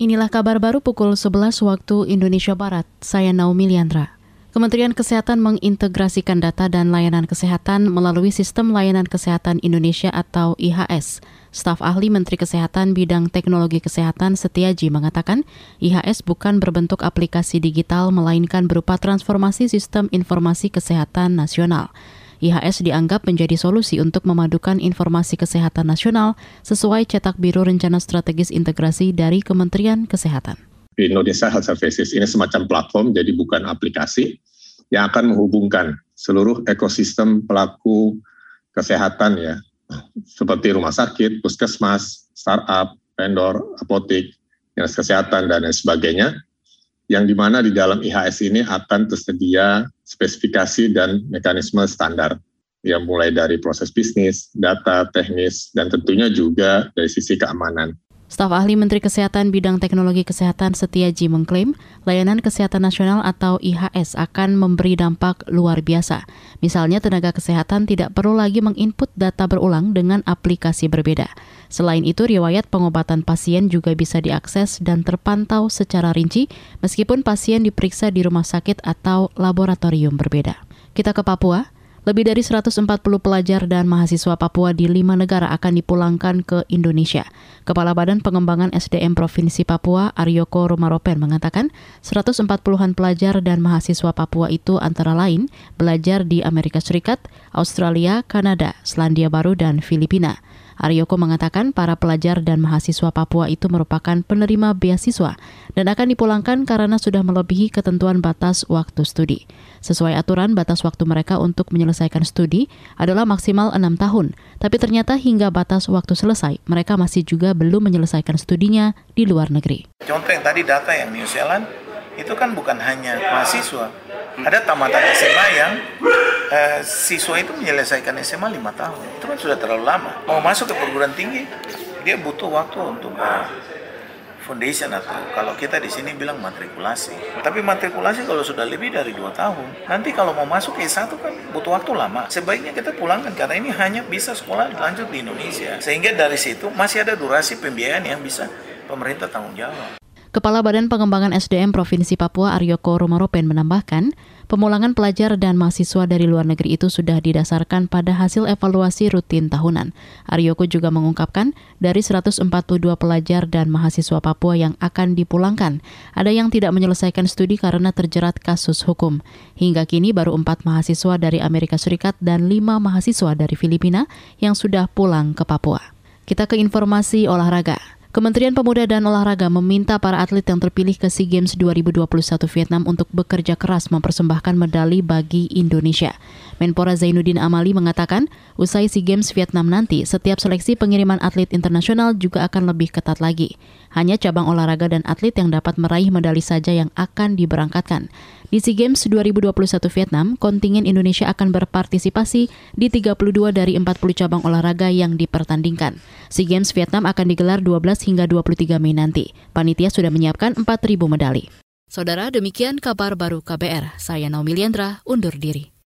Inilah kabar baru pukul 11 waktu Indonesia Barat. Saya Naomi Liandra. Kementerian Kesehatan mengintegrasikan data dan layanan kesehatan melalui Sistem Layanan Kesehatan Indonesia atau IHS. Staf ahli Menteri Kesehatan bidang teknologi kesehatan Setiaji mengatakan, IHS bukan berbentuk aplikasi digital melainkan berupa transformasi sistem informasi kesehatan nasional. IHS dianggap menjadi solusi untuk memadukan informasi kesehatan nasional sesuai cetak biru rencana strategis integrasi dari Kementerian Kesehatan. Indonesia Health Services ini semacam platform, jadi bukan aplikasi yang akan menghubungkan seluruh ekosistem pelaku kesehatan ya, seperti rumah sakit, puskesmas, startup, vendor, apotik, dinas kesehatan, dan lain sebagainya, yang di mana di dalam IHS ini akan tersedia spesifikasi dan mekanisme standar yang mulai dari proses bisnis, data, teknis, dan tentunya juga dari sisi keamanan. Staf ahli Menteri Kesehatan bidang teknologi kesehatan Setiaji mengklaim layanan kesehatan nasional atau IHS akan memberi dampak luar biasa. Misalnya tenaga kesehatan tidak perlu lagi menginput data berulang dengan aplikasi berbeda. Selain itu, riwayat pengobatan pasien juga bisa diakses dan terpantau secara rinci meskipun pasien diperiksa di rumah sakit atau laboratorium berbeda. Kita ke Papua. Lebih dari 140 pelajar dan mahasiswa Papua di lima negara akan dipulangkan ke Indonesia. Kepala Badan Pengembangan SDM Provinsi Papua, Aryoko Rumaropen, mengatakan 140-an pelajar dan mahasiswa Papua itu antara lain belajar di Amerika Serikat, Australia, Kanada, Selandia Baru, dan Filipina. Aryoko mengatakan para pelajar dan mahasiswa Papua itu merupakan penerima beasiswa dan akan dipulangkan karena sudah melebihi ketentuan batas waktu studi. Sesuai aturan, batas waktu mereka untuk menyelesaikan studi adalah maksimal enam tahun, tapi ternyata hingga batas waktu selesai, mereka masih juga belum menyelesaikan studinya di luar negeri. Contoh yang tadi data yang New Zealand, itu kan bukan hanya mahasiswa, ada tamatan SMA yang eh, siswa itu menyelesaikan SMA lima tahun itu kan sudah terlalu lama mau masuk ke perguruan tinggi dia butuh waktu untuk uh, foundation atau kalau kita di sini bilang matrikulasi. Tapi matrikulasi kalau sudah lebih dari dua tahun, nanti kalau mau masuk ke S1 kan butuh waktu lama. Sebaiknya kita pulangkan karena ini hanya bisa sekolah lanjut di Indonesia. Sehingga dari situ masih ada durasi pembiayaan yang bisa pemerintah tanggung jawab. Kepala Badan Pengembangan SDM Provinsi Papua Aryoko Romaropen menambahkan, pemulangan pelajar dan mahasiswa dari luar negeri itu sudah didasarkan pada hasil evaluasi rutin tahunan. Aryoko juga mengungkapkan, dari 142 pelajar dan mahasiswa Papua yang akan dipulangkan, ada yang tidak menyelesaikan studi karena terjerat kasus hukum. Hingga kini baru empat mahasiswa dari Amerika Serikat dan lima mahasiswa dari Filipina yang sudah pulang ke Papua. Kita ke informasi olahraga. Kementerian Pemuda dan Olahraga meminta para atlet yang terpilih ke SEA Games 2021 Vietnam untuk bekerja keras mempersembahkan medali bagi Indonesia. Menpora Zainuddin Amali mengatakan, usai SEA Games Vietnam nanti, setiap seleksi pengiriman atlet internasional juga akan lebih ketat lagi. Hanya cabang olahraga dan atlet yang dapat meraih medali saja yang akan diberangkatkan. Di SEA Games 2021 Vietnam, kontingen Indonesia akan berpartisipasi di 32 dari 40 cabang olahraga yang dipertandingkan. SEA Games Vietnam akan digelar 12 hingga 23 Mei nanti. Panitia sudah menyiapkan 4.000 medali. Saudara, demikian kabar baru KBR. Saya Naomi Liandra, undur diri.